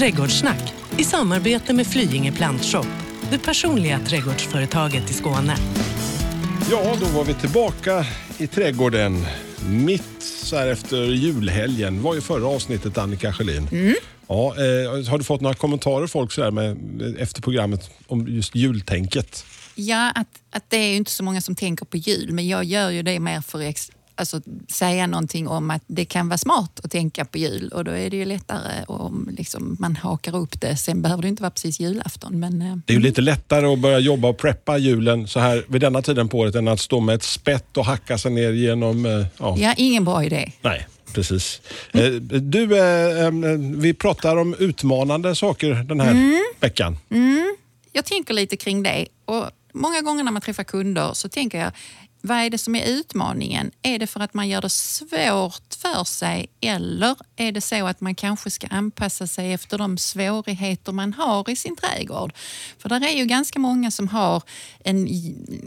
Trädgårdssnack i samarbete med Flyinge Plantshop, det personliga trädgårdsföretaget i Skåne. Ja, då var vi tillbaka i trädgården. Mitt så här efter julhelgen var ju förra avsnittet Annika Sjölin. Mm. Ja, eh, har du fått några kommentarer folk så här med, efter programmet om just jultänket? Ja, att, att det är ju inte så många som tänker på jul, men jag gör ju det mer för ex- alltså, säga någonting om att det kan vara smart att tänka på jul och då är det ju lättare om liksom, man hakar upp det. Sen behöver det inte vara precis julafton. Men, eh, Det är ju lite lättare att börja jobba och preppa julen så här vid denna tiden på året än att stå med ett spett och hacka sig ner genom... eh, Ja. ja, ingen bra idé. Nej, precis. Eh, Du, vi pratar om utmanande saker den här Mm. veckan. Jag tänker lite kring det och många gånger när man träffar kunder så tänker jag, vad är det som är utmaningen? Är det för att man gör det svårt för sig eller är det så att man kanske ska anpassa sig efter de svårigheter man har i sin trädgård? För där är ju ganska många som har en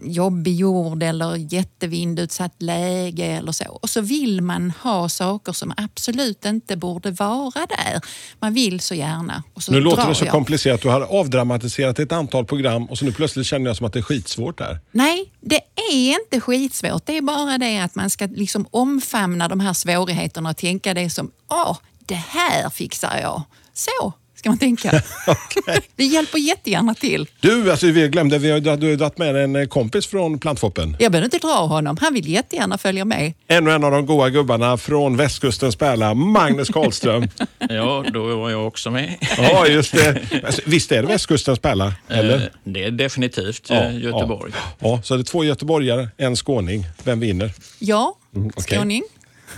jobbig jord eller jättevindutsatt läge eller så. Och så vill man ha saker som absolut inte borde vara där. Man vill så gärna. Och så Nu låter det så jag. komplicerat. Du har avdramatiserat ett antal program och så nu plötsligt känner jag som att det är skitsvårt där. Nej, det är inte skitsvårt. Det är bara det att man ska liksom omfamna de här svårigheterna och tänka det som, åh, det här fixar jag. Så ska man tänka. Vi hjälper jättegärna till. Du, alltså, vi glömde, vi har, du har dragit med en eh, kompis från Plantfoppen. Jag behöver inte dra honom. Han vill jättegärna följa med. Ännu en av de goa gubbarna från västkustens pärla, Magnus Karlström. Ja, då var jag också med. ja, just det. Alltså, visst är det västkustens pärla? Eller? Eh, Det är definitivt Ja, eh, Göteborg. Ja. ja, så det är två göteborgare, en skåning. Vem vinner? Ja, Mm, okej.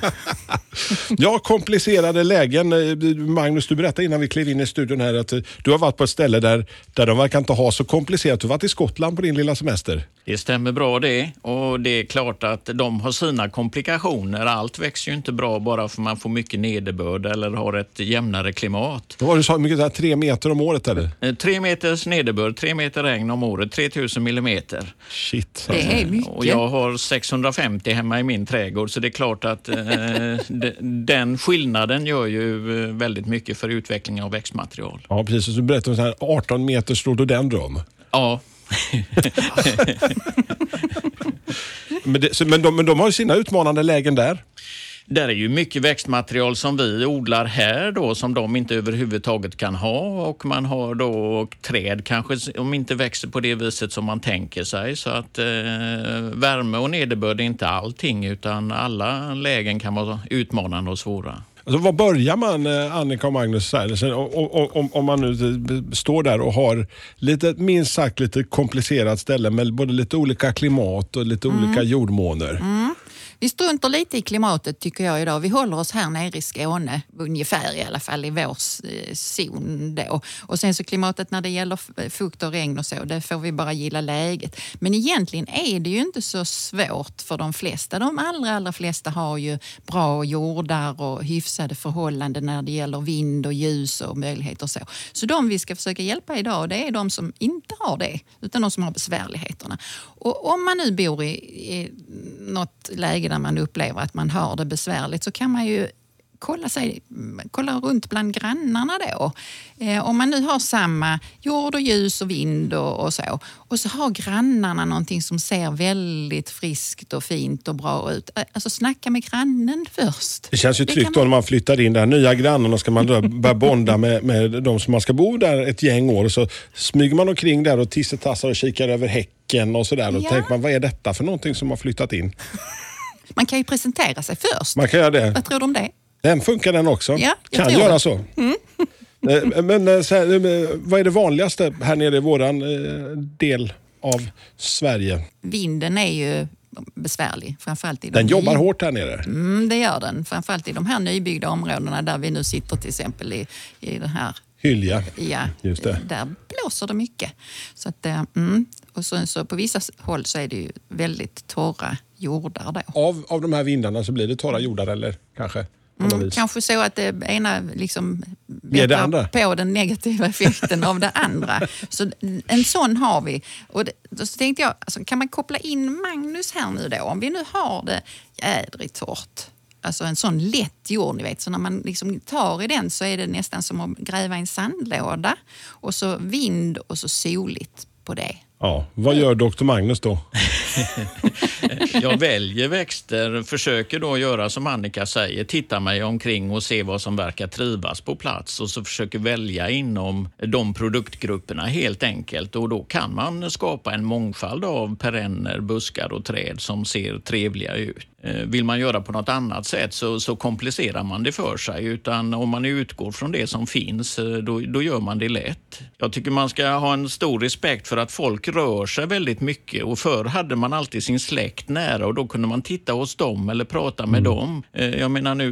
Ja, komplicerade lägen. Eh, Magnus, du berättade innan vi klev in i studion här att eh, du har varit på ett ställe där, där de verkar inte ha så komplicerat. Du har varit i Skottland på din lilla semester. Det stämmer bra det. Och det är klart att de har sina komplikationer. Allt växer ju inte bra bara för man får mycket nederbörd eller har ett jämnare klimat. Vad var det du sa, mycket, här, tre meter om året eller? Eh, Tre meters nederbörd, tre meter regn om året, 3000 millimeter. Shit. Det är mycket. Och jag har 650 hemma i min trädgård så det är klart att eh, de- den skillnaden gör ju eh, väldigt mycket för utveckling av växtmaterial. Ja, precis. Och så berättade du här 18 meters rhododendron. Ja, Men, det, men, de, men de har ju sina utmanande lägen där. Där är ju mycket växtmaterial som vi odlar här då som de inte överhuvudtaget kan ha och man har då träd kanske som inte växer på det viset som man tänker sig. Så att eh, värme och nederbörd är inte allting utan alla lägen kan vara utmanande och svåra. Alltså, var börjar man, eh, Annika och Magnus, så här, Sen, o- o- om, man nu eh, står där och har lite, minst sagt lite komplicerat ställe med både lite olika klimat och lite olika jordmåner. Vi struntar lite i klimatet tycker jag idag. Vi håller oss här nere i Skåne, ungefär i alla fall i vår eh, zon då. Och sen så klimatet när det gäller fukt och regn och så, det får vi bara gilla läget. Men egentligen är det ju inte så svårt för de flesta. De allra, allra flesta har ju bra jordar och hyfsade förhållanden när det gäller vind och ljus och möjligheter och så. Så de vi ska försöka hjälpa idag, det är de som inte har det, utan de som har besvärligheterna. Och om man nu bor i, i något läge där man upplever att man har det besvärligt så kan man ju kolla, sig, kolla runt bland grannarna då. Eh, om man nu har samma jord och ljus och vind och, och så och så har grannarna någonting som ser väldigt friskt och fint och bra ut. Eh, Alltså snacka med grannen först. Det känns ju tryggt kan då man- när man flyttar in där, nya grannen och ska man då börja bonda med, med de som man ska bo där ett gäng år. Så smyger man omkring där och tissetassar och kikar över häcken och sådär. Då Ja. tänker man, vad är detta för någonting som har flyttat in? Man kan ju presentera sig först. Man kan göra det. Vad tror du om det? Den funkar den också. Ja, kan göra det. så. Eh, Men eh, så här, eh, vad är det vanligaste här nere i våran del av Sverige? Vinden är ju besvärlig. Framförallt i de Den jobbar ny- hårt här nere. Mm, det gör den. Framförallt i de här nybyggda områdena där vi nu sitter till exempel i, i den här Hylja. Ja, Just det. där blåser det mycket. Så att, mm. Och så, så på vissa håll så är det ju väldigt torra jordar då. Av, av de här vindarna så blir det torra jordar eller kanske? Mm, kanske så att det ena liksom bättrar andra? på den negativa effekten av det andra. Så en sån har vi. Och det, så tänkte jag, alltså, kan man koppla in Magnus här nu då? Om vi nu har det jädrigt torrt. alltså en sån lätt jord, ni vet. Så när man liksom tar i den så är det nästan som att gräva i en sandlåda. Och så vind och så soligt på det. Ja, vad gör doktor Magnus då? jag väljer växter, försöker då göra som Annika säger, titta mig omkring och se vad som verkar trivas på plats och så försöker välja inom de produktgrupperna helt enkelt. Och då kan man skapa en mångfald av perenner, buskar och träd som ser trevliga ut. Eh, vill man göra på något annat sätt så, så, komplicerar man det för sig. Utan om man utgår från det som finns, eh, då, då, gör man det lätt. Jag tycker man ska ha en stor respekt för att folk rör sig väldigt mycket. Och Förr hade man alltid sin släkt nära och då kunde man titta hos dem eller prata med mm. dem. Eh, jag menar nu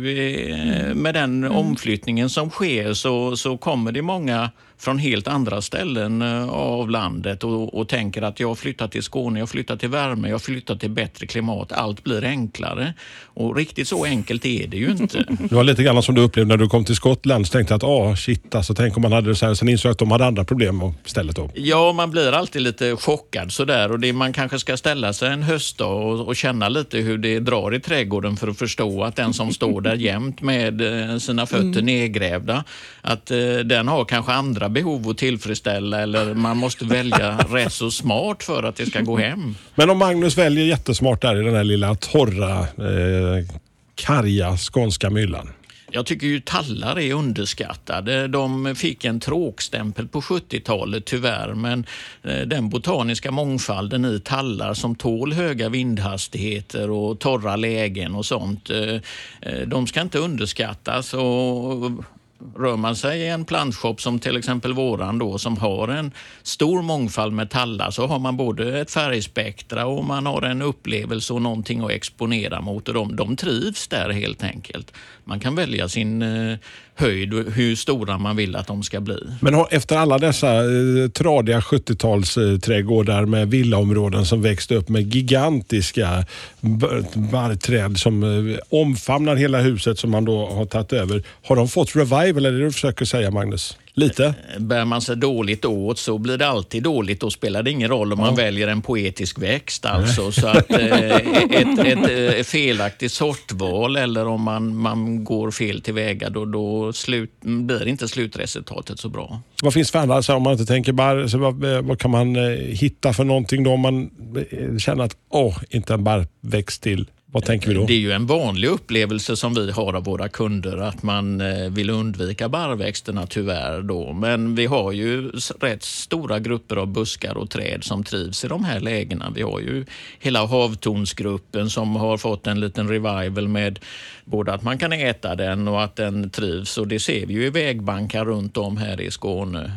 med den mm. omflyttningen som sker så, så kommer det många från helt andra ställen eh, av landet och, och tänker att jag flyttar till Skåne, jag flyttar till värme, jag flyttar till bättre klimat. Allt blir enklare. Och riktigt så enkelt är det ju inte. Det var lite grann som du upplevde när du kom till Skottland. Så tänkte att ah, shit, alltså, tänk om man hade det så här. Sen insåg att de hade andra problem istället. Då. Ja, man blir alltid lite chockad sådär. Och det, man kanske ska ställa sig en höstdag och, och känna lite hur det drar i trädgården för att förstå att den som står där jämt med eh, sina fötter mm. nedgrävda, att eh, den har kanske andra behov att tillfredsställa eller man måste välja rätt så smart för att det ska gå hem. Men om Magnus väljer jättesmart där i den här lilla torra, eh, karga skånska myllan. Jag tycker ju tallar är underskattade. De fick en tråkstämpel på 70-talet tyvärr, men eh, den botaniska mångfalden i tallar som tål höga vindhastigheter och torra lägen och sånt, eh, eh, de ska inte underskattas. Och Rör man sig i en plantshop som till exempel våran då, som har en stor mångfald med tallar så har man både ett färgspektra och man har en upplevelse och någonting att exponera mot och de, de trivs där helt enkelt. Man kan välja sin eh, höjd och hur stora man vill att de ska bli. Men efter alla dessa eh, tradiga 70-talsträdgårdar med villaområden som växte upp med gigantiska barrträd som eh, omfamnar hela huset som man då har tagit över. Har de fått revival, är det du försöker säga Magnus? Lite. Eh, bär man sig dåligt åt så blir det alltid dåligt. Då spelar det ingen roll om ja. man väljer en poetisk växt. Alltså, så att, eh, ett, ett, ett, eh, felaktigt sortval eller om man, man går fel tillväga då, då slut, blir inte slutresultatet så bra. Vad finns för andra, alltså, om man inte tänker barr, så vad, vad, kan man hitta för någonting då om man känner att åh, inte en barrväxt till? Vad tänker vi då? Det är ju en vanlig upplevelse som vi har av våra kunder att man eh, vill undvika barrväxterna tyvärr. Då. Men vi har ju rätt stora grupper av buskar och träd som trivs i de här lägena. Vi har ju hela havtornsgruppen som har fått en liten revival med både att man kan äta den och att den trivs. Och det ser vi ju i vägbankar runt om här i Skåne.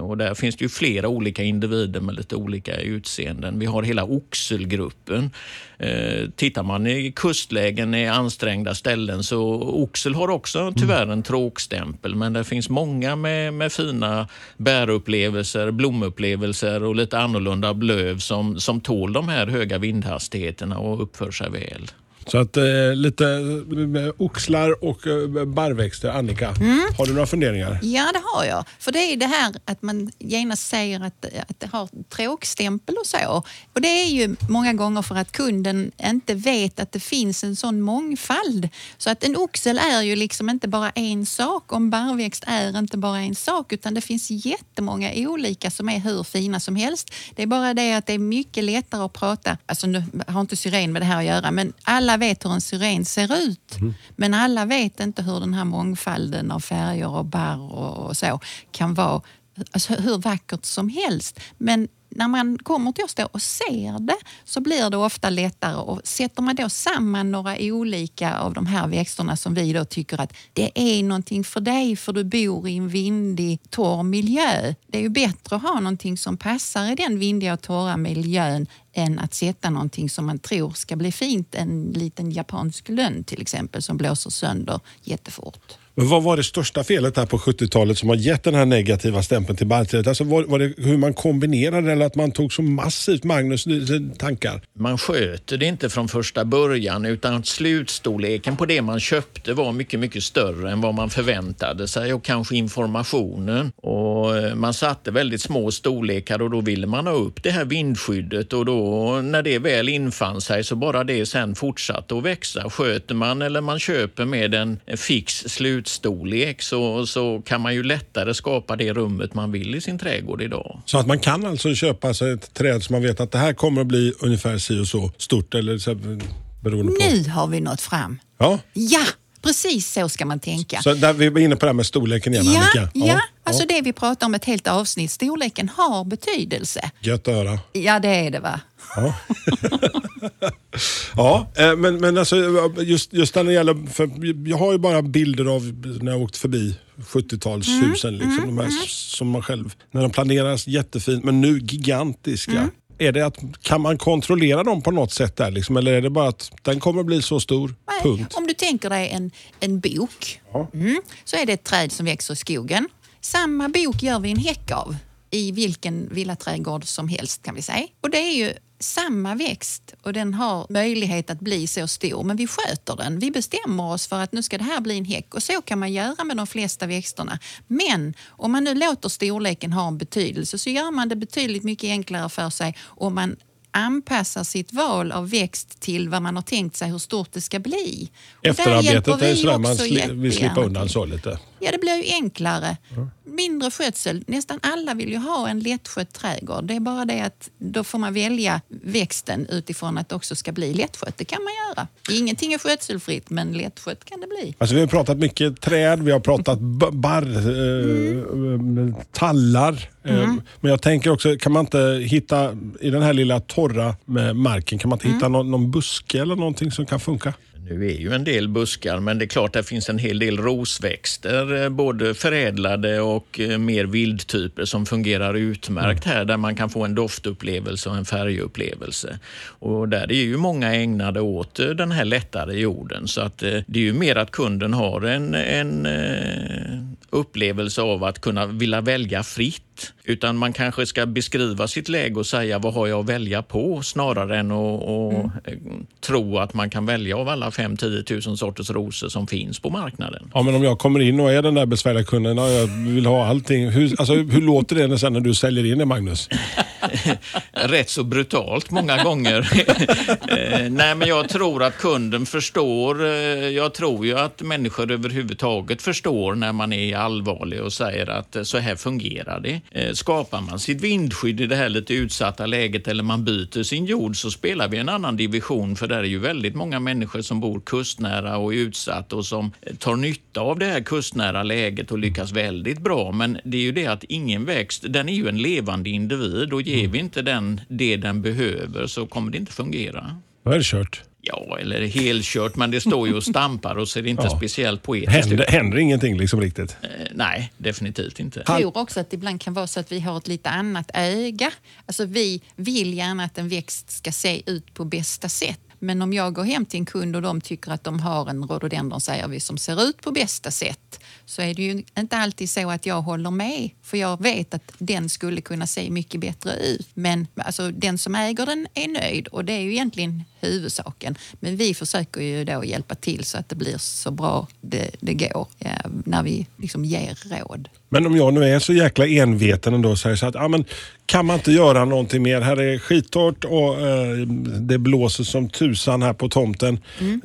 Och där finns det ju flera olika individer med lite olika utseenden. Vi har hela oxelgruppen. Eh, tittar man i kustlägen i ansträngda ställen så oxel har också tyvärr en tråkstämpel men det finns många med, med fina bärupplevelser, blomupplevelser och lite annorlunda löv som, som tål de här höga vindhastigheterna och uppför sig väl. Så att eh, lite eh, oxlar och eh, barrväxter. Annika, mm. har du några funderingar? Ja, det har jag. För det är det här att man genast säger att, att det har tråkstämpel och så. Och det är ju många gånger för att kunden inte vet att det finns en sån mångfald. Så att en oxel är ju liksom inte bara en sak och en barrväxt är inte bara en sak utan det finns jättemånga olika som är hur fina som helst. Det är bara det att det är mycket lättare att prata, alltså nu har inte syren med det här att göra, men alla alla vet hur en syren ser ut. Mm. Men alla vet inte hur den här mångfalden av färger och barr och så kan vara alltså hur vackert som helst. Men när man kommer till oss då och ser det så blir det ofta lättare. Och sätter man då samman några olika av de här växterna som vi då tycker att det är någonting för dig för du bor i en vindig, torr miljö. Det är ju bättre att ha någonting som passar i den vindiga och torra miljön än att sätta någonting som man tror ska bli fint. En liten japansk lönn till exempel som blåser sönder jättefort. Men vad var det största felet här på 70-talet som har gett den här negativa stämpeln till barrträdet? Alltså var, var, det hur man kombinerade eller att man tog så massivt Magnus tankar? Man sköter det inte från första början utan slutstorleken på det man köpte var mycket, mycket större än vad man förväntade sig och kanske informationen. Och eh, man satte väldigt små storlekar och då ville man ha upp det här vindskyddet och då då när det väl infann sig så bara det sen fortsatte att växa. Sköter man eller man köper med en fix slutstorlek så, så kan man ju lättare skapa det rummet man vill i sin trädgård idag. Så att man kan alltså köpa sig ett träd som man vet att det här kommer att bli ungefär si och så stort eller så, beroende på... Nu har vi nått fram. Ja, Ja, precis så ska man tänka. så där, vi var inne på det här med storleken igen Ja, Annika. ja, alltså det vi pratar om ett helt avsnitt, storleken har betydelse. Gött att höra. Ja, det är det va? Ja, ja eh, men, men alltså, just, just när det gäller... För jag har ju bara bilder av när jag åkt förbi 70-talshusen. Mm, liksom, de här som man själv... När de planeras jättefint, men nu gigantiska. Är det att, kan man kontrollera dem på något sätt där? Liksom, eller är det bara att den kommer bli så stor? Nej, Punkt. Om du tänker dig en, en bok, Ja. mm, så är det ett träd som växer i skogen. Samma bok gör vi en häck av i vilken villaträdgård som helst kan vi säga. Och det är ju samma växt och den har möjlighet att bli så stor men vi sköter den. Vi bestämmer oss för att nu ska det här bli en häck och så kan man göra med de flesta växterna. Men om man nu låter storleken ha en betydelse så gör man det betydligt mycket enklare för sig om man anpassar sitt val av växt till vad man har tänkt sig hur stort det ska bli. Efterarbetet är vi sådär man sli, slippa jättegärna undan så lite. Ja, det blir ju enklare. Mindre skötsel. Nästan alla vill ju ha en lättskött trädgård. Det är bara det att då får man välja växten utifrån att det också ska bli lättskött. Det kan man göra. Ingenting är skötselfritt, men lättskött kan det bli. Alltså, vi har pratat mycket träd, vi har pratat barr, eh, tallar. Eh, men jag tänker också, kan man inte hitta i den här lilla torra med marken, kan man inte hitta någon, någon buske eller någonting som kan funka? Nu är ju en del buskar, men det är klart det finns en hel del rosväxter, eh, både förädlade och eh, mer vildtyper som fungerar utmärkt här, där man kan få en doftupplevelse och en färgupplevelse. Och där är ju många ägnade åt eh, den här lättare jorden, så att det är ju mer att kunden har en, en upplevelse av att kunna vilja välja fritt. Utan man kanske ska beskriva sitt läge och säga vad har jag att välja på snarare än att och, eh, tro att man kan välja av alla 5-10 tusen sorters rosor som finns på marknaden. Ja, men om jag kommer in och är den där besvärliga kunden och jag vill ha allting. Hur, alltså, hur låter det sen när du säljer in det, Magnus? Rätt så brutalt många gånger. Eh, Nej, men jag tror att kunden förstår. eh, Jag tror ju att människor överhuvudtaget förstår när man är allvarlig och säger att så här fungerar det. Eh, Skapar man sitt vindskydd i det här lite utsatta läget eller man byter sin jord så spelar vi en annan division för där är ju väldigt många människor som bor kustnära och är utsatta och som eh, tar nytta av det här kustnära läget och lyckas väldigt bra. Men det är ju det att ingen växt, den är ju en levande individ och ger vi inte den det den behöver så kommer det inte fungera. Då är det kört. Ja, eller helkört, men det står ju och stampar och ser inte Ja. speciellt poetiskt Händer, händer ingenting liksom riktigt. Eh, Nej, definitivt inte. Jag tror också att det ibland kan vara så att vi har ett lite annat öga. Alltså vi vill gärna att en växt ska se ut på bästa sätt. Men om jag går hem till en kund och de tycker att de har en rhododendron, säger vi, som ser ut på bästa sätt, så är det ju inte alltid så att jag håller med. För jag vet att den skulle kunna se mycket bättre ut. Men alltså, den som äger den är nöjd och det är ju egentligen huvudsaken. Men vi försöker ju då hjälpa till så att det blir så bra det, det går ja, när vi liksom ger råd. Men om jag nu är så jäkla enveten ändå och säger så att ja, men, kan man inte göra någonting mer? Här är skittorrt och eh, det blåser som tusan här på tomten.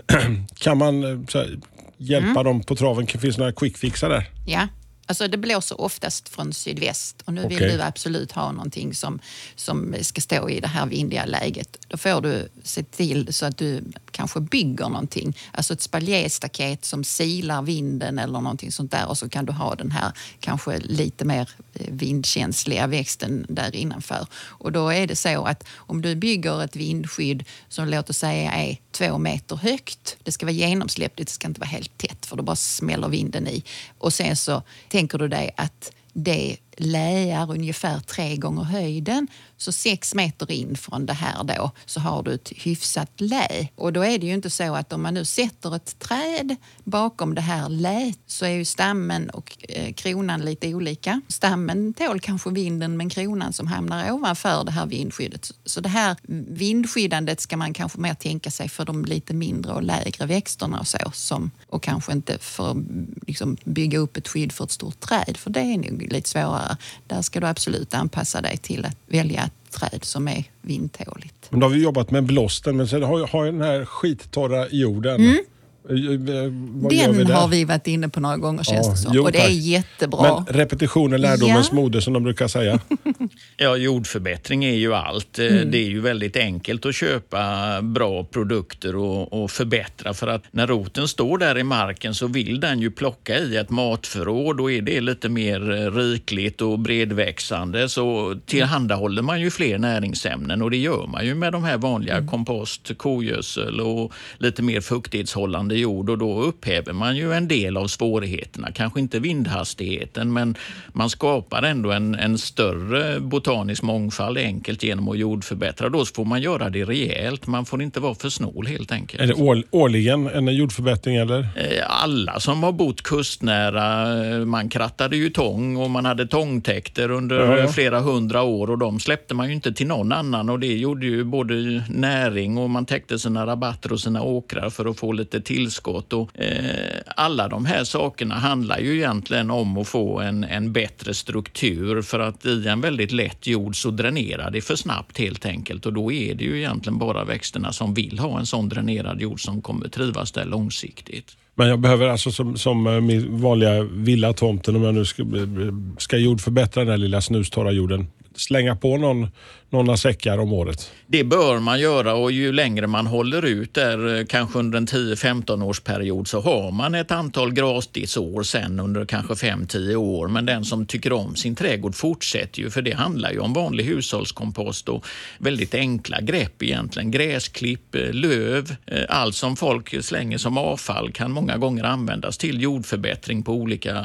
kan man eh, så här, hjälpa dem på traven? Finns det några quickfixar där? Ja, alltså det blåser oftast från sydväst och nu vill Okej. du absolut ha någonting som, som ska stå i det här vindiga läget. Då får du se till så att du kanske bygger någonting, alltså ett spaljéstaket som silar vinden eller någonting sånt där och så kan du ha den här kanske lite mer eh, vindkänsliga växten där innanför. Och då är det så att om du bygger ett vindskydd som låt oss säga är två meter högt, det ska vara genomsläppligt, det ska inte vara helt tätt för då bara smäller vinden i. Och sen så tänker du dig att det läar ungefär tre gånger höjden. Så sex meter in från det här då så har du ett hyfsat lä. Och då är det ju inte så att om man nu sätter ett träd bakom det här lät så är ju stammen och eh, kronan lite olika. Stammen tål kanske vinden men kronan som hamnar ovanför det här vindskyddet. Så det här vindskyddandet ska man kanske mer tänka sig för de lite mindre och lägre växterna och så. Som, och kanske inte för att liksom, bygga upp ett skydd för ett stort träd för det är nog lite svårare vidare. Där ska du absolut anpassa dig till att välja ett träd som är vindtåligt. Men då har vi jobbat med blåsten, men sen har, har jag den här skittorra jorden. Mm. Den vi har vi varit inne på några gånger känns Ja, det som. jo, och det är tack. jättebra. Men repetition är lärdomens Ja. moder som de brukar säga. Ja, jordförbättring är ju allt. Eh, Mm. Det är ju väldigt enkelt att köpa bra produkter och, och förbättra för att när roten står där i marken så vill den ju plocka i ett matförråd och är det lite mer eh, rikligt och bredväxande så tillhandahåller man ju fler näringsämnen och det gör man ju med de här vanliga Mm. kompost, kogödsel och lite mer fuktighetshållande jord och då upphäver man ju en del av svårigheterna. Kanske inte vindhastigheten men man skapar ändå en, en större botanisk mångfald enkelt genom att jordförbättra. Då får man göra det rejält. Man får inte vara för snål helt enkelt. är det år, årligen en jordförbättring eller? Alla som har bott kustnära, eh, man krattade ju tång och man hade tångtäkter under Ja, flera hundra år och de släppte man ju inte till någon annan och det gjorde ju både näring och man täckte sina rabatter och sina åkrar för att få lite tillskott. Och, eh, alla de här sakerna handlar ju egentligen om att få en, en bättre struktur för att i en väldigt lätt jord så dränerar det för snabbt helt enkelt och då är det ju egentligen bara växterna som vill ha en sån dränerad jord som kommer trivas där långsiktigt. Men jag behöver alltså som, som eh, min vanliga villatomten, om jag nu ska, eh, ska jordförbättra den här lilla snustorra jorden, slänga på någon, några säckar om året. Det bör man göra och ju längre man håller ut där, eh, kanske under en 10-15 års period, så har man ett antal grasdidsår sen under kanske 5-10 år. Men den som tycker om sin trädgård fortsätter ju, för det handlar ju om vanlig hushållskompost och väldigt enkla grepp egentligen. Gräsklipp, eh, löv, eh, allt som folk slänger som avfall kan många gånger användas till jordförbättring på olika,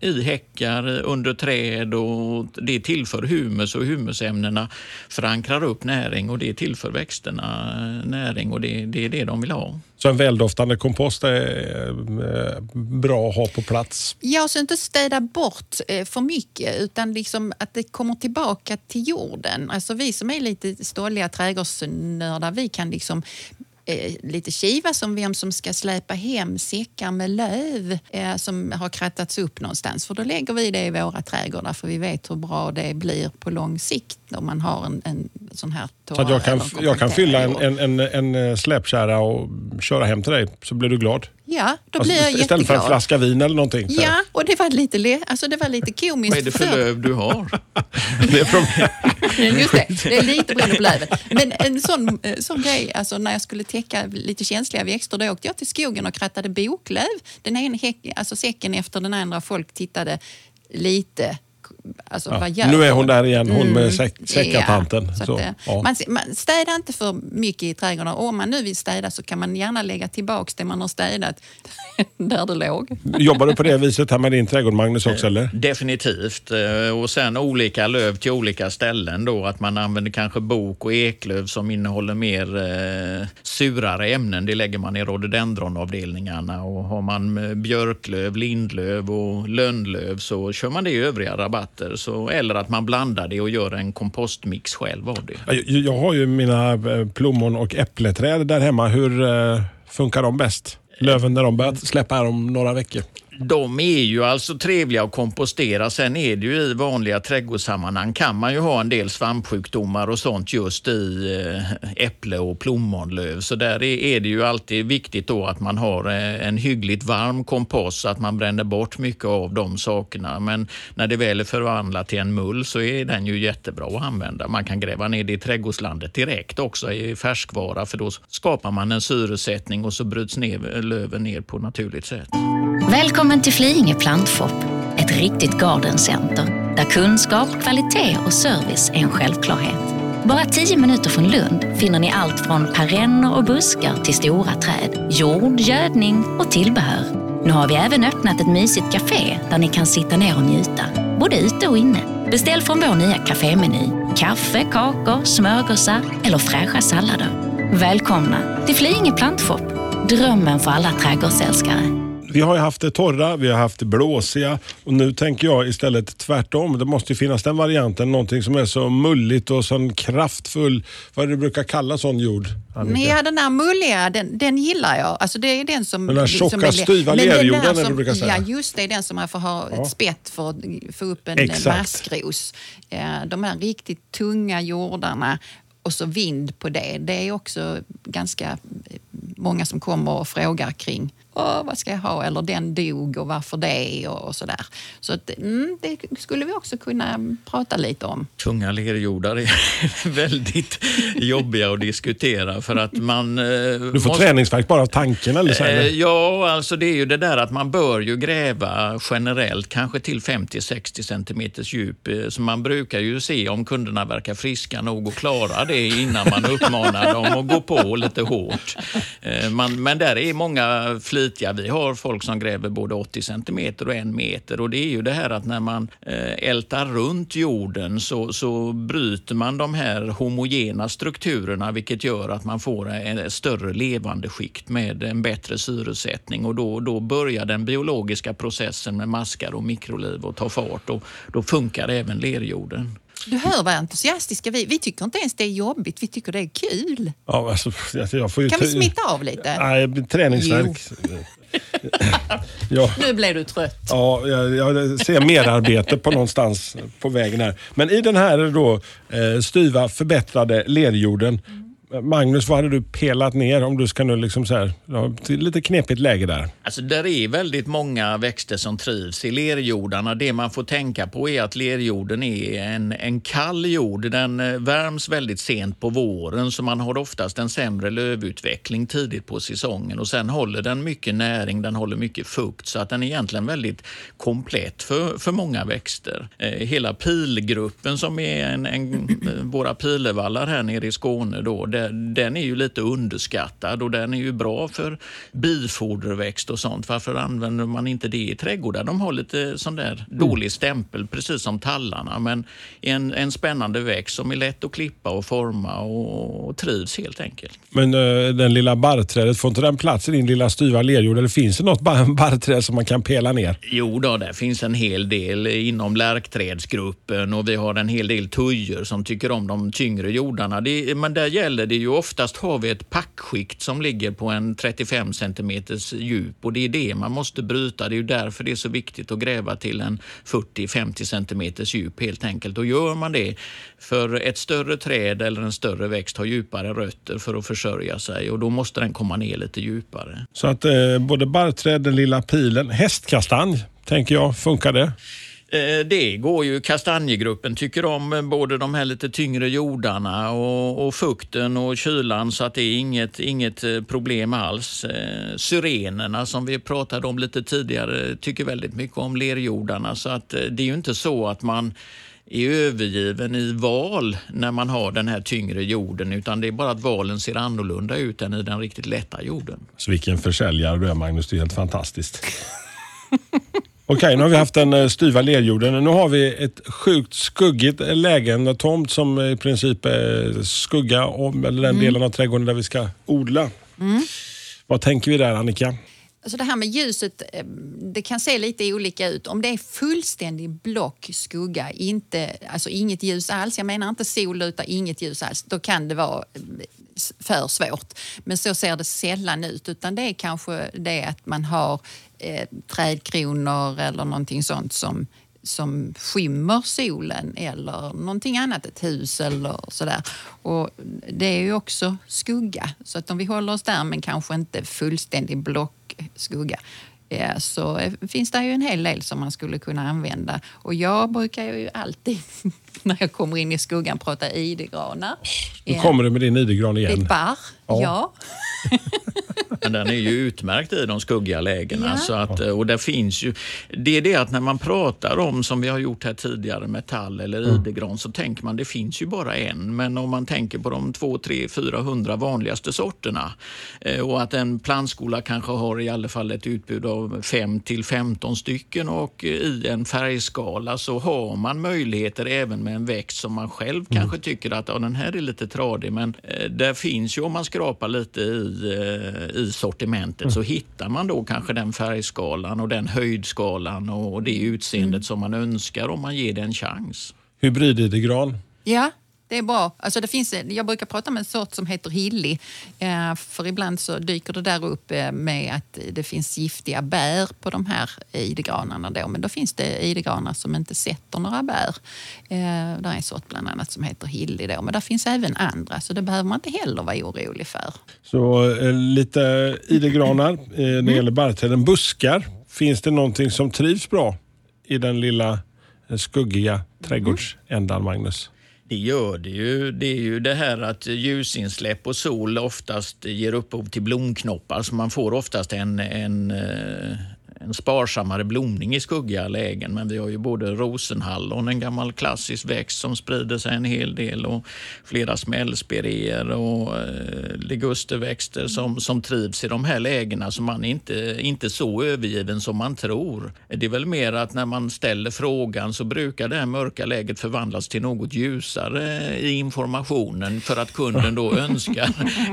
i häckar, under träd och det tillför humus och humusämnena förankrar upp näring och det tillför växterna eh, näring och det, det är det de vill ha. Så en väldoftande kompost är eh, bra att ha på plats. Ja, så inte städa bort eh, för mycket utan liksom att det kommer tillbaka till jorden. Alltså vi som är lite ståliga trädgårdsnördar, vi kan liksom eh, lite kivas om vem som ska släpa hem säckar med löv eh, som har krattats upp någonstans. För då lägger vi det i våra trädgårdar för vi vet hur bra det blir på lång sikt om man har en, en sån här Så att jag kan, jag kan fylla en, en, en, en släpkärra och köra hem till dig så blir du glad. Ja, då Alltså, blir jag istället för en jätteglad. flaska vin eller någonting. så. Ja, och det var lite, le- alltså det var lite komiskt. Vad är det för löv du har? Det är problem. Just det, det är lite beroende på löven. Men en sån, eh, sån grej, alltså när jag skulle täcka lite känsliga växter, då åkte jag till skogen och krattade boklöv. Den ena häck, alltså säcken efter den andra, folk tittade lite Alltså, Ja, vad gör nu är hon där igen, hon med säck, Ja, säckatanten. så Så, att, eh, ja. man, man städar inte för mycket i trädgården. Och om man nu vill städa så kan man gärna lägga tillbaka det man har städat där det låg. Jobbar du på det viset här med din trädgård Magnus också eller? Definitivt. Eh, Och sen olika löv till olika ställen. Då, att man använder kanske bok och eklöv som innehåller mer eh, surare ämnen. Det lägger man i rhododendronavdelningarna. Och har man eh, björklöv, lindlöv och lönnlöv så kör man det i övriga rabatter. Så, eller att man blandar det och gör en kompostmix själv av det. Jag, jag har ju mina eh, plommon och äppleträd där hemma. Hur eh, funkar de bäst? Löven när de börjar släppa här om några veckor. De är ju alltså trevliga att kompostera. Sen är det ju i vanliga trädgårdssammanhang kan man ju ha en del svampsjukdomar och sånt just i eh, äpple och plommonlöv. Så där är det ju alltid viktigt då att man har eh, en hyggligt varm kompost så att man bränner bort mycket av de sakerna. Men när det väl är förvandlat till en mull så är den ju jättebra att använda. Man kan gräva ner det i trädgårdslandet direkt också i färskvara för då skapar man en syresättning och så bryts ner, löven ner på naturligt sätt. Välkommen Välkommen till Flyinge Plantshop, ett riktigt gardencenter där kunskap, kvalitet och service är en självklarhet. Bara tio minuter från Lund finner ni allt från perenner och buskar till stora träd, jord, gödning och tillbehör. Nu har vi även öppnat ett mysigt café där ni kan sitta ner och njuta, både ute och inne. Beställ från vår nya kafémeny. Kaffe, kakor, smörgåsar eller fräscha sallader. Välkomna till Flyinge Plantshop, drömmen för alla trädgårdsälskare vi har ju haft det torra, vi har haft det blåsiga och nu tänker jag istället tvärtom. Det måste ju finnas den varianten, någonting som är så mulligt och sån kraftfull, vad du brukar kalla sån jord? Annika? Men ja, den där mulliga, den, den gillar jag. Alltså det är den som... Den där som tjocka, är- styva lerjorden, som- du brukar säga. Ja, just det. Den som man får ha Ja. ett spett för att få upp en Exakt. maskros. Eh, De här riktigt tunga jordarna och så vind på det. Det är också ganska eh, många som kommer och frågar kring Åh, vad ska jag ha? Eller den dog och varför det? Och, och sådär. Så att, mm, det skulle vi också kunna prata lite om. Tunga lerjordar är väldigt jobbiga att diskutera för att man... eh, Du får träningsvärk bara av tanken eller så? Eh, eller? Ja, alltså det är ju det där att man bör ju gräva generellt kanske till 50-60 centimeters djup. eh, Så man brukar ju se om kunderna verkar friska nog att klara det innan man uppmanar dem att gå på lite hårt. Eh, Man, men där är många flitiga. Vi har folk som gräver både 80 centimeter och en meter och det är ju det här att när man eh, ältar runt jorden så, så bryter man de här homogena strukturerna vilket gör att man får en större levande skikt med en bättre syresättning och då, då börjar den biologiska processen med maskar och mikroliv att ta fart och då funkar även lerjorden. Du hör vad entusiastiska vi Vi tycker inte ens det är jobbigt, vi tycker det är kul. Ja, alltså, alltså, jag får ju Kan vi smitta av lite? Nej, träningsvärk. ja. Nu blev du trött. Ja, jag, jag ser merarbete på någonstans på vägen här. Men i den här då eh, styva förbättrade lerjorden. Magnus, vad hade du pelat ner om du ska nu liksom så här, lite knepigt läge där. Alltså där är väldigt många växter som trivs i lerjordarna. Det man får tänka på är att lerjorden är en, en kall jord. Den eh, värms väldigt sent på våren så man har oftast en sämre lövutveckling tidigt på säsongen och sen håller den mycket näring, den håller mycket fukt så att den är egentligen väldigt komplett för, för många växter. Eh, hela pilgruppen som är en, en, eh, våra pilevallar här nere i Skåne då, den, är ju lite underskattad och den är ju bra för bifoderväxt och sånt. Varför använder man inte det i trädgårdar? De har lite sån där dålig stämpel, precis som tallarna. Men en, en spännande växt som är lätt att klippa och forma och, och trivs helt enkelt. Men eh, den lilla barrträdet, får inte den plats i din lilla styva lerjord? Eller finns det något bar- barrträd som man kan pela ner? Jo då, där finns en hel del inom lärkträdsgruppen och vi har en hel del tujor som tycker om de tyngre jordarna. Det, men där gäller det ju oftast har vi ett packskikt som ligger på en 35 centimeters djup och det är det man måste bryta. Det är ju därför det är så viktigt att gräva till en 40-50 centimeters djup helt enkelt. Och gör man det för ett större träd eller en större växt har djupare rötter för att försörja sig och då måste den komma ner lite djupare. Så att eh, både barrträd, den lilla pilen, hästkastanj, tänker jag, funkar det? Eh, Det går ju. Kastanjegruppen tycker om eh, både de här lite tyngre jordarna och, och fukten och kylan så att det är inget, inget eh, problem alls. Syrenerna som vi pratade om lite tidigare tycker väldigt mycket om lerjordarna så att det är ju inte så att man är övergiven i val när man har den här tyngre jorden utan det är bara att valen ser annorlunda ut än i den riktigt lätta jorden. Så vilken försäljare du är Magnus, det är helt fantastiskt. Okej, nu har vi haft den eh, styva lerjorden. Nu har vi ett sjukt skuggigt läge, en tomt som i princip är skugga om, eller den delen av trädgården där vi ska odla. Vad tänker vi där Annika? Alltså det här med ljuset, eh, det kan se lite olika ut. Om det är fullständig block skugga, inte, alltså inget ljus alls, jag menar inte sol utan inget ljus alls, då kan det vara eh, för svårt. Men så ser det sällan ut, utan det är kanske det att man har eh, trädkronor eller någonting sånt som som skymmer solen eller någonting annat, ett hus eller sådär. Och det är ju också skugga, så att om vi håller oss där men kanske inte fullständig blockskugga eh, så finns det ju en hel del som man skulle kunna använda. Och jag brukar ju alltid när jag kommer in i skuggan prata idegranar. Nu kommer du med din idegran igen. barr, Ja. ja. Men den är ju utmärkt i de skuggiga lägena. Ja. Så att, och där finns ju, det är det att när man pratar om, som vi har gjort här tidigare, metall eller idegran, så tänker man det finns ju bara en. Men om man tänker på de 2, 3, 400 vanligaste sorterna eh, och att en plantskola kanske har i alla fall ett utbud av 5 till 15 stycken och eh, i en färgskala så har man möjligheter även med en växt som man själv kanske tycker att ja, den här är lite tradig men eh, där finns ju om man skrapar lite i, eh, i i sortimentet så hittar man då kanske den färgskalan och den höjdskalan och det utseendet som man önskar om man ger det en chans. Hybrid-idegran. Ja, det är bra. Alltså det finns, jag brukar prata med en sort som heter hilli. Eh, för ibland så dyker det där upp eh, med att det finns giftiga bär på de här idegranarna. Då. Men då finns det idegranar som inte sätter några bär. Eh, det är en sort bland annat som heter hilli. Då. Men det finns även andra, så det behöver man inte heller vara orolig för. Så lite idegranar när det Mm. gäller barrträden. Buskar. Finns det någonting som trivs bra i den lilla skuggiga trädgårdsändan, Magnus? Det gör det ju. Det är ju det här att ljusinsläpp och sol oftast ger upphov till blomknoppar så man får oftast en, en, eh, en sparsammare blomning i skuggiga lägen. Men vi har ju både rosenhallon, en gammal klassisk växt som sprider sig en hel del och flera smällspiréer och eh, ligusterväxter som, som trivs i de här lägena så man är inte, inte så övergiven som man tror. Det är väl mer att när man ställer frågan så brukar det här mörka läget förvandlas till något ljusare i informationen för att kunden då önskar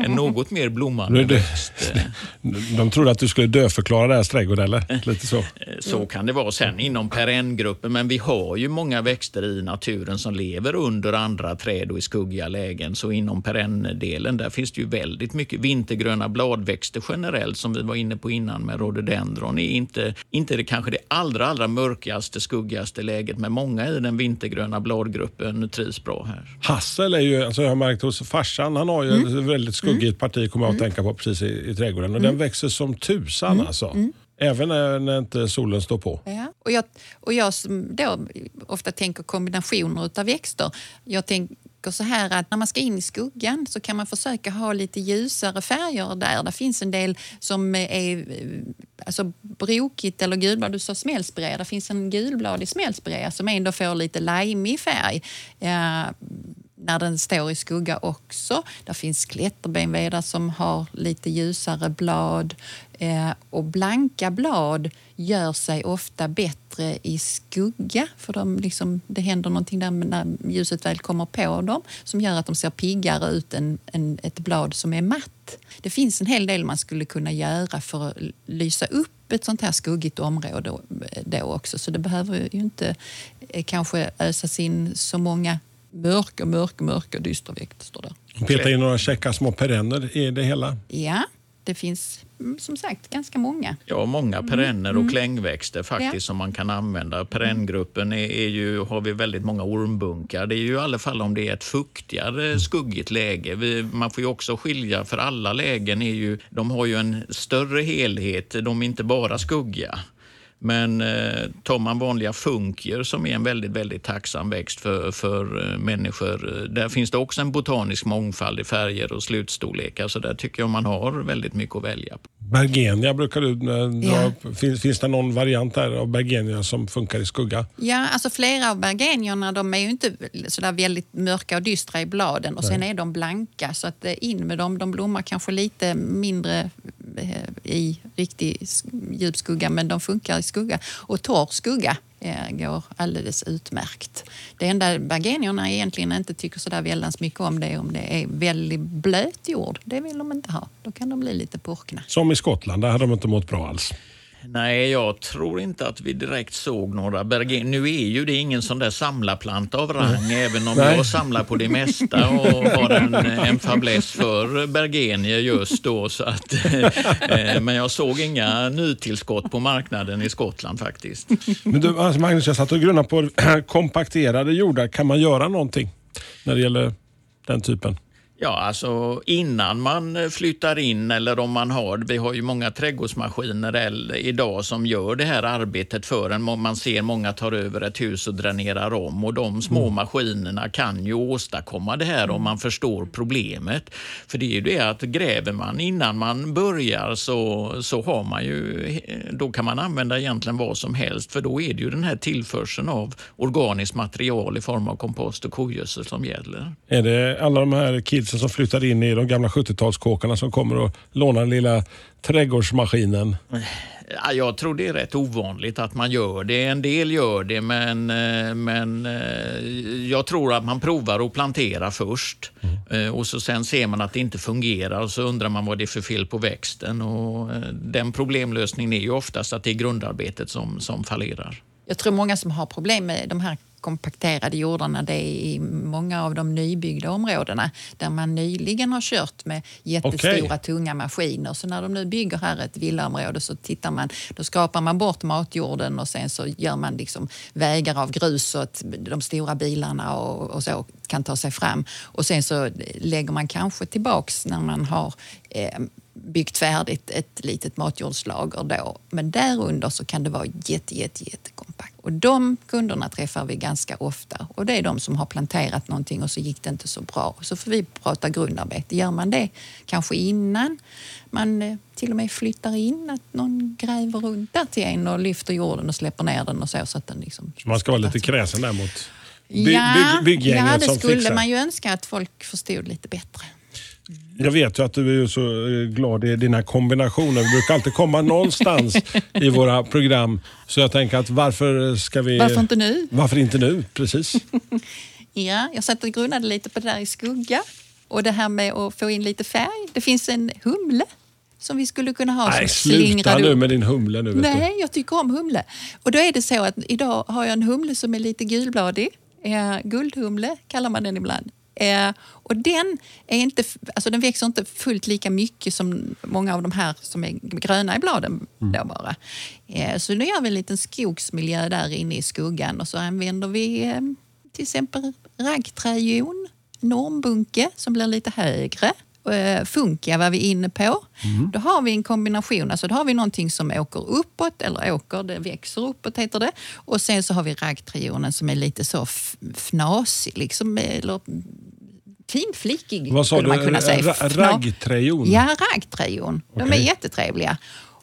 en något mer blommande växt. De trodde att du skulle döförklara deras trädgård, eller? Lite så. Så kan det vara sen inom perenngruppen, men vi har ju många växter i naturen som lever under andra träd och i skuggiga lägen. Så inom perenndelen där finns det ju väldigt mycket vintergröna bladväxter generellt som vi var inne på innan med rhododendron. är inte, inte det kanske det allra, allra mörkaste, skuggigaste läget, men många i den vintergröna bladgruppen trivs bra här. Hassel är ju, alltså jag har märkt hos farsan, han har ju ett väldigt skuggigt parti kommer jag att tänka på precis i, i trädgården. Och den växer som tusan alltså. Även när, när inte solen står på. Ja. Och, jag, och jag som då ofta tänker kombinationer av växter. Jag tänker så här att när man ska in i skuggan så kan man försöka ha lite ljusare färger där. Det finns en del som är alltså, brokigt eller gulblad. Du sa smällspirea. Det finns en gulbladig smällspirea som ändå får lite limeig färg. Ja, när den står i skugga också. Där finns klätterbenvedar som har lite ljusare blad. Eh, och blanka blad gör sig ofta bättre i skugga för de liksom, det händer någonting där när ljuset väl kommer på dem som gör att de ser piggare ut än, än ett blad som är matt. Det finns en hel del man skulle kunna göra för att lysa upp ett sånt här skuggigt område då eh, också så det behöver ju inte eh, kanske ösas in så många mörka, mörka, mörka dystra växter där. Peta in några käcka små perenner i det hela. Ja, det finns mm, som sagt ganska många. Ja, många perenner och klängväxter faktiskt Mm. Ja. som man kan använda. Perenngruppen är, är ju, har vi väldigt många ormbunkar. Det är ju i alla fall om det är ett fuktigare, skuggigt läge. Vi, man får ju också skilja, för alla lägen är ju, de har ju en större helhet. De är inte bara skuggiga. Men eh, tar man vanliga funkier som är en väldigt, väldigt tacksam växt för, för eh, människor. eh, Där finns det också en botanisk mångfald i färger och slutstorlekar. Så där tycker jag man har väldigt mycket att välja på. Bergenia brukar du eh, dra Ja. upp. Finns, finns det någon variant där av bergenia som funkar i skugga? Ja, alltså flera av bergenierna de är ju inte sådär väldigt mörka och dystra i bladen och sen är de blanka så att in med dem. De blommar kanske lite mindre Eh, i riktig djup skugga men de funkar i skugga. Och torr skugga eh, går alldeles utmärkt. Det enda bergenierna egentligen inte tycker sådär väldans mycket om det är om det är väldigt blöt jord. Det vill de inte ha. Då kan de bli lite purkna. Som i Skottland, där hade de inte mått bra alls. Nej, jag tror inte att vi direkt såg några bergenier. Nu är ju det ingen sån där samlarplanta av rang, även om Nej. jag samlar på det mesta och har en, en fäbless för bergenier just då. Så att, eh, men jag såg inga nytillskott på marknaden i Skottland faktiskt. Men du, alltså Magnus, jag satt och grunnade på kompakterade jordar. Kan man göra någonting när det gäller den typen? Ja, alltså innan man flyttar in eller om man har, vi har ju många trädgårdsmaskiner idag som gör det här arbetet för en. Man ser många tar över ett hus och dränerar om och de små maskinerna kan ju åstadkomma det här om man förstår problemet. För det är ju det att gräver man innan man börjar så, så har man ju, då kan man använda egentligen vad som helst för då är det ju den här tillförseln av organiskt material i form av kompost och kogödsel som gäller. Är det alla de här kidsen kidsen som flyttar in i de gamla 70-talskåkarna som kommer och lånar den lilla trädgårdsmaskinen? Ja, jag tror det är rätt ovanligt att man gör det. En del gör det, men, eh, men eh, jag tror att man provar att plantera först. Mm. Och så Sen ser man att det inte fungerar och så undrar man vad det är för fel på växten. Och den problemlösningen är ju oftast att det är grundarbetet som, som fallerar. Jag tror många som har problem med de här kompakterade jordarna det är i många av de nybyggda områdena där man nyligen har kört med jättestora okay. tunga maskiner. Så när de nu bygger här ett villaområde så tittar man, då skapar man bort matjorden och sen så gör man liksom vägar av grus så att de stora bilarna och, och så kan ta sig fram. Och sen så lägger man kanske tillbaks när man har eh, byggt färdigt ett litet matjordslager då. Men därunder så kan det vara jätte, jätte, jättekompakt. Och de kunderna träffar vi ganska ofta och det är de som har planterat någonting och så gick det inte så bra. Så får vi prata grundarbete. Gör man det kanske innan man eh, till och med flyttar in, att någon gräver runt där till en och lyfter jorden och släpper ner den och så. så att den liksom man ska vara lite kräsen där mot by, ja, bygg, bygggänget Ja, det skulle fixar. man ju önska att folk förstod lite bättre. Jag vet ju att du är så eh, glad i dina kombinationer. Vi brukar alltid komma någonstans i våra program. Så jag tänker att varför ska vi... Varför inte nu? Varför inte nu? Precis. ja, jag satt och grunnade lite på det där i skugga. Och det här med att få in lite färg. Det finns en humle som vi skulle kunna ha. Nej, sluta nu med din humle nu. Nej, jag tycker om humle. Och då är det så att idag har jag en humle som är lite gulbladig. Eh, guldhumle kallar man den ibland. Eh, och den, är inte, alltså den växer inte fullt lika mycket som många av de här som är gröna i bladen. Mm. Då bara. Eh, så nu gör vi en liten skogsmiljö där inne i skuggan och så använder vi eh, till exempel raggträjon, normbunke som blir lite högre eh, funka var vi inne på. Mm. Då har vi en kombination, alltså då har vi någonting som åker uppåt, eller åker, det växer uppåt heter det. Och sen så har vi raggtrionen som är lite så fnasig, liksom, eller finflickig Vad sa skulle man kunna säga. Raggtrejon? Ja, raggtrejon. De okay. är jättetrevliga.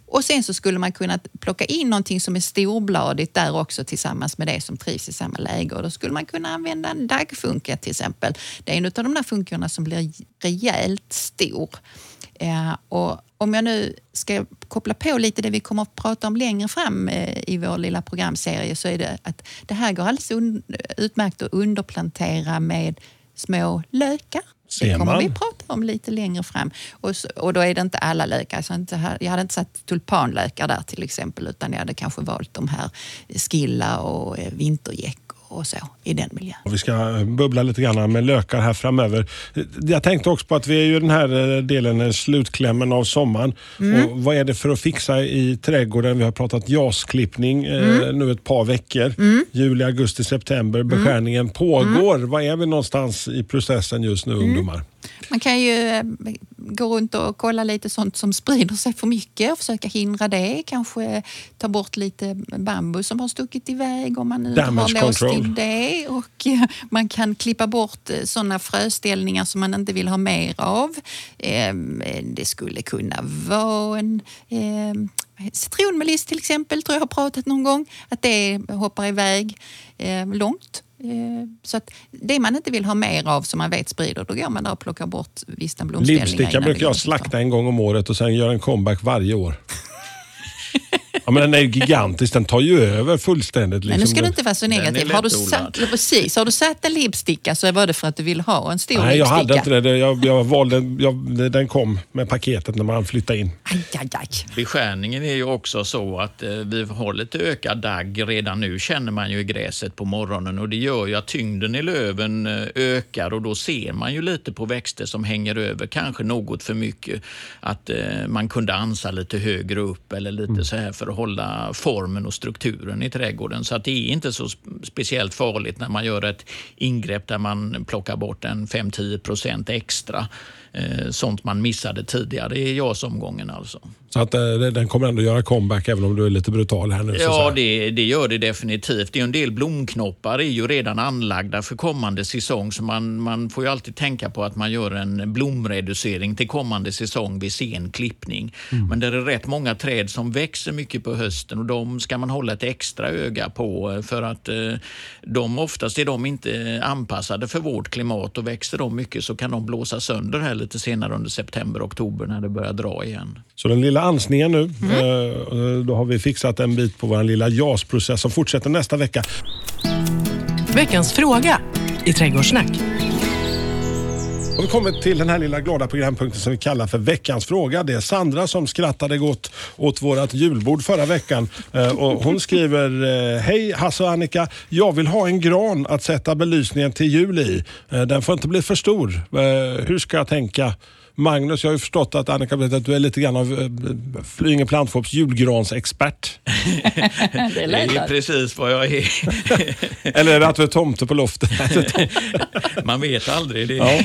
Och sen så skulle man kunna plocka in någonting som är storbladigt där också tillsammans med det som trivs i samma läge. Och då skulle man kunna använda en daggfunka till exempel. Det är en av de där funkorna som blir rejält stor. Ja, och om jag nu ska koppla på lite det vi kommer att prata om längre fram eh, i vår lilla programserie så är det att det här går alldeles utmärkt att underplantera med små lökar det kommer vi prata om lite längre fram. Och, så, och då är det inte alla lökar. Så inte, jag hade inte satt tulpanlökar där till exempel utan jag hade kanske valt de här skilla och eh, vintergäck och så i den miljön. Vi ska bubbla lite grann med lökar här framöver. Jag tänkte också på att vi är ju den här eh, delen, eh, slutklämmen av sommaren. Mm. Och vad är det för att fixa i trädgården? Vi har pratat jasklippning mm. eh, nu ett par veckor. Mm. Juli, augusti, september. Mm. Beskärningen pågår. Mm. Var är vi någonstans i processen just nu mm. ungdomar? Man kan ju eh, gå runt och kolla lite sånt som sprider sig för mycket och försöka hindra det. Kanske ta bort lite bambu som har stuckit iväg om man nu Damage har låst till det. Och eh, man kan klippa bort eh, sådana fröställningar som man inte vill ha mer av. Ehm, det skulle kunna vara en ehm, citronmeliss till exempel, tror jag har pratat någon gång. Att det hoppar iväg ehm, långt. Eh, så att det man inte vill ha mer av som man vet sprider, då går man där och plockar bort vissa blomställningar. Lipsticka brukar jag slakta en gång om året och sen göra en comeback varje år. Ja, men den är gigantisk, den tar ju över fullständigt. Liksom. Men nu ska du inte vara så negativ. Har du, satt, precis, har du satt en lipsticka så var det för att du vill ha en stor Nej, jag hade inte det. Jag, jag valde, jag, den kom med paketet när man flyttade in. Aj, aj, aj. Beskärningen är ju också så att eh, vi har lite ökad dagg redan nu känner man ju i gräset på morgonen och det gör ju att tyngden i löven eh, ökar och då ser man ju lite på växter som hänger över, kanske något för mycket. Att eh, man kunde ansa lite högre upp eller lite mm så här för att hålla formen och strukturen i trädgården. Så att det är inte så speciellt farligt när man gör ett ingrepp där man plockar bort en 5-10 procent extra. Eh, sånt man missade tidigare i JAS-omgången. Alltså. Så att, eh, den kommer ändå göra comeback även om du är lite brutal här nu? Ja, det, det, gör det definitivt. Det är en del blomknoppar är ju redan anlagda för kommande säsong så man, man får ju alltid tänka på att man gör en blomreducering till kommande säsong vid sen klippning. Mm. Men det är rätt många träd som växer mycket på hösten och de ska man hålla ett extra öga på eh, för att eh, de oftast är de inte anpassade för vårt klimat och växer de mycket så kan de blåsa sönder här lite senare under september, oktober när det börjar dra igen. Så den lilla ansningen nu, mm. då har vi fixat en bit på vår lilla JAS-process som fortsätter nästa vecka. Veckans fråga i Trädgårdssnack. Och vi kommer till den här lilla glada programpunkten som vi kallar för veckans fråga. Det är Sandra som skrattade gott åt vårt julbord förra veckan. Eh, och hon skriver, eh, hej Hasse och Annika. Jag vill ha en gran att sätta belysningen till jul i. Eh, den får inte bli för stor. Hur ska jag tänka? Magnus, jag har ju förstått att Annika att du är lite grann av äh, Flyinge Plantfops julgransexpert. det, är det är precis vad jag är. Eller är det att du är tomte på loftet? man vet aldrig. Det. Ja.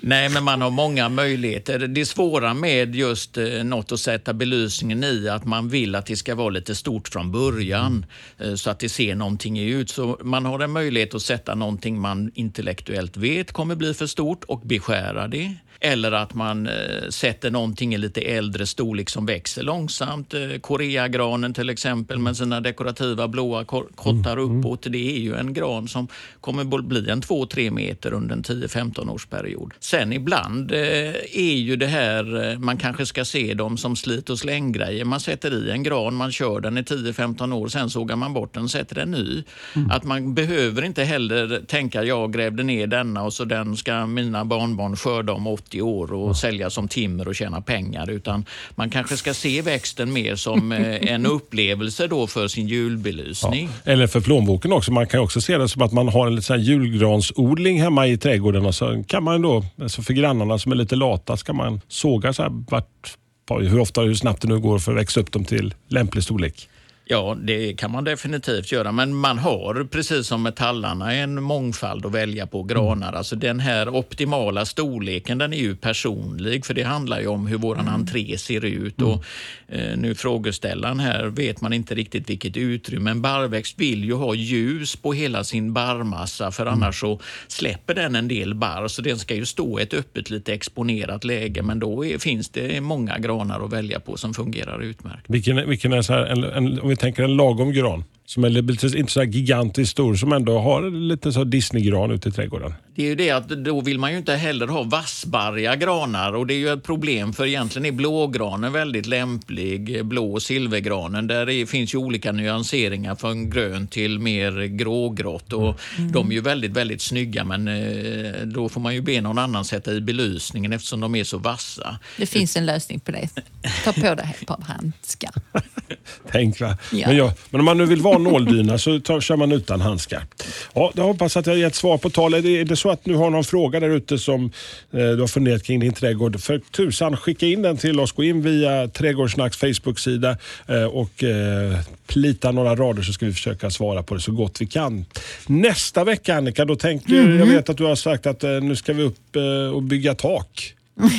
Nej, men man har många möjligheter. Det svåra med just eh, något att sätta belysningen i att man vill att det ska vara lite stort från början eh, så att det ser någonting ut. Så man har en möjlighet att sätta någonting man intellektuellt vet kommer bli för stort och beskära det. Eller att man eh, sätter någonting i lite äldre storlek som växer långsamt. Eh, Koreagranen till exempel med sina dekorativa blåa kottar mm, mm. uppåt. Det är ju en gran som kommer bli en 2-3 meter under en 10-15 årsperiod. Sen ibland eh, är ju det här, man kanske ska se dem som slit och släng-grejer. Man sätter i en gran, man kör den i 10-15 år, sen sågar man bort den och sätter en ny. Mm. Att man behöver inte heller tänka, jag grävde ner denna och så den ska mina barnbarn skörda om 80 30 år och sälja som timmer och tjäna pengar. Utan man kanske ska se växten mer som eh, en upplevelse då för sin julbelysning. Ja. Eller för plånboken också. Man kan också se det som att man har en liten julgransodling hemma i trädgården och så kan man då, alltså för grannarna som är lite lata, ska man såga så här vart, hur ofta hur snabbt det nu går för att växa upp dem till lämplig storlek. Ja, det kan man definitivt göra. Men man har, precis som med tallarna, en mångfald att välja på granar. Mm. Alltså den här optimala storleken, den är ju personlig. För det handlar ju om hur våran mm. entré ser ut. Mm. Och, eh, nu frågeställaren här vet man inte riktigt vilket utrymme. En barrväxt vill ju ha ljus på hela sin barrmassa för annars så släpper den en del barr. Så den ska ju stå i ett öppet, lite exponerat läge. Men då är, finns det många granar att välja på som fungerar utmärkt. Vilken, vilken är så här, en, en, tänker en lagom gran som är inte så gigantiskt stor, som ändå har lite så Disney-gran ute i trädgården. Det är ju det att då vill man ju inte heller ha vassbarriga granar och det är ju ett problem för egentligen är blågranen väldigt lämplig, blå och silvergranen. Där det finns ju olika nyanseringar från grönt till mer grågrått och mm. de är ju väldigt, väldigt snygga men eh, då får man ju be någon annan sätta i belysningen eftersom de är så vassa. Det finns en lösning på det. Ta på dig ett par handskar. Tänk va. Ja. Men, ja, men om man nu vill vara nåldyna så tar, kör man utan handskar. Ja, jag hoppas att jag har gett svar på tal. Är det, är det så att du har någon fråga där ute som eh, du har funderat kring din trädgård, för tusan skicka in den till oss. Gå in via Trädgårdssnacks Facebook-sida eh, och eh, plita några rader så ska vi försöka svara på det så gott vi kan. Nästa vecka Annika, då tänker mm. jag vet att du har sagt att eh, nu ska vi upp eh, och bygga tak.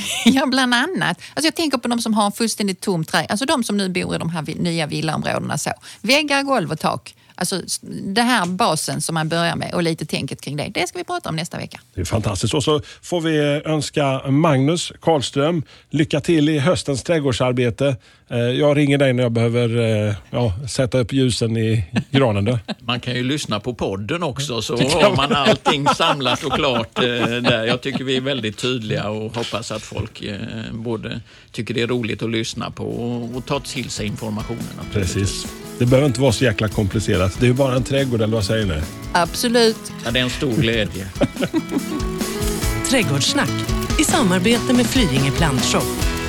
ja, bland annat. Alltså jag tänker på de som har en fullständigt tom trä. Alltså de som nu bor i de här nya villaområdena. Så. Väggar, golv och tak. Alltså det här basen som man börjar med och lite tänket kring det. Det ska vi prata om nästa vecka. Det är fantastiskt. Och så får vi eh, önska Magnus Karlström lycka till i höstens trädgårdsarbete. Eh, jag ringer dig när jag behöver eh, ja, sätta upp ljusen i granen. Då. Man kan ju lyssna på podden också så har man allting samlat och klart eh, där. Jag tycker vi är väldigt tydliga och hoppas att folk både tycker det är roligt att lyssna på och ta till sig informationen. Precis. Det behöver inte vara så jäkla komplicerat. Det är ju bara en trädgård, eller vad säger ni? Absolut. Ja, det är en stor glädje. Trädgårdssnack i samarbete med Flyinge Plantshop,